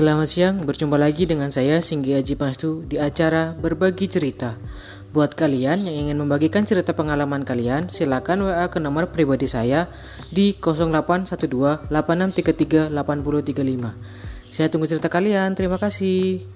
Selamat siang, berjumpa lagi dengan saya Singgi Aji Pastu di acara Berbagi Cerita. Buat kalian yang ingin membagikan cerita pengalaman kalian, silakan WA ke nomor pribadi saya di 0812 Saya tunggu cerita kalian. Terima kasih.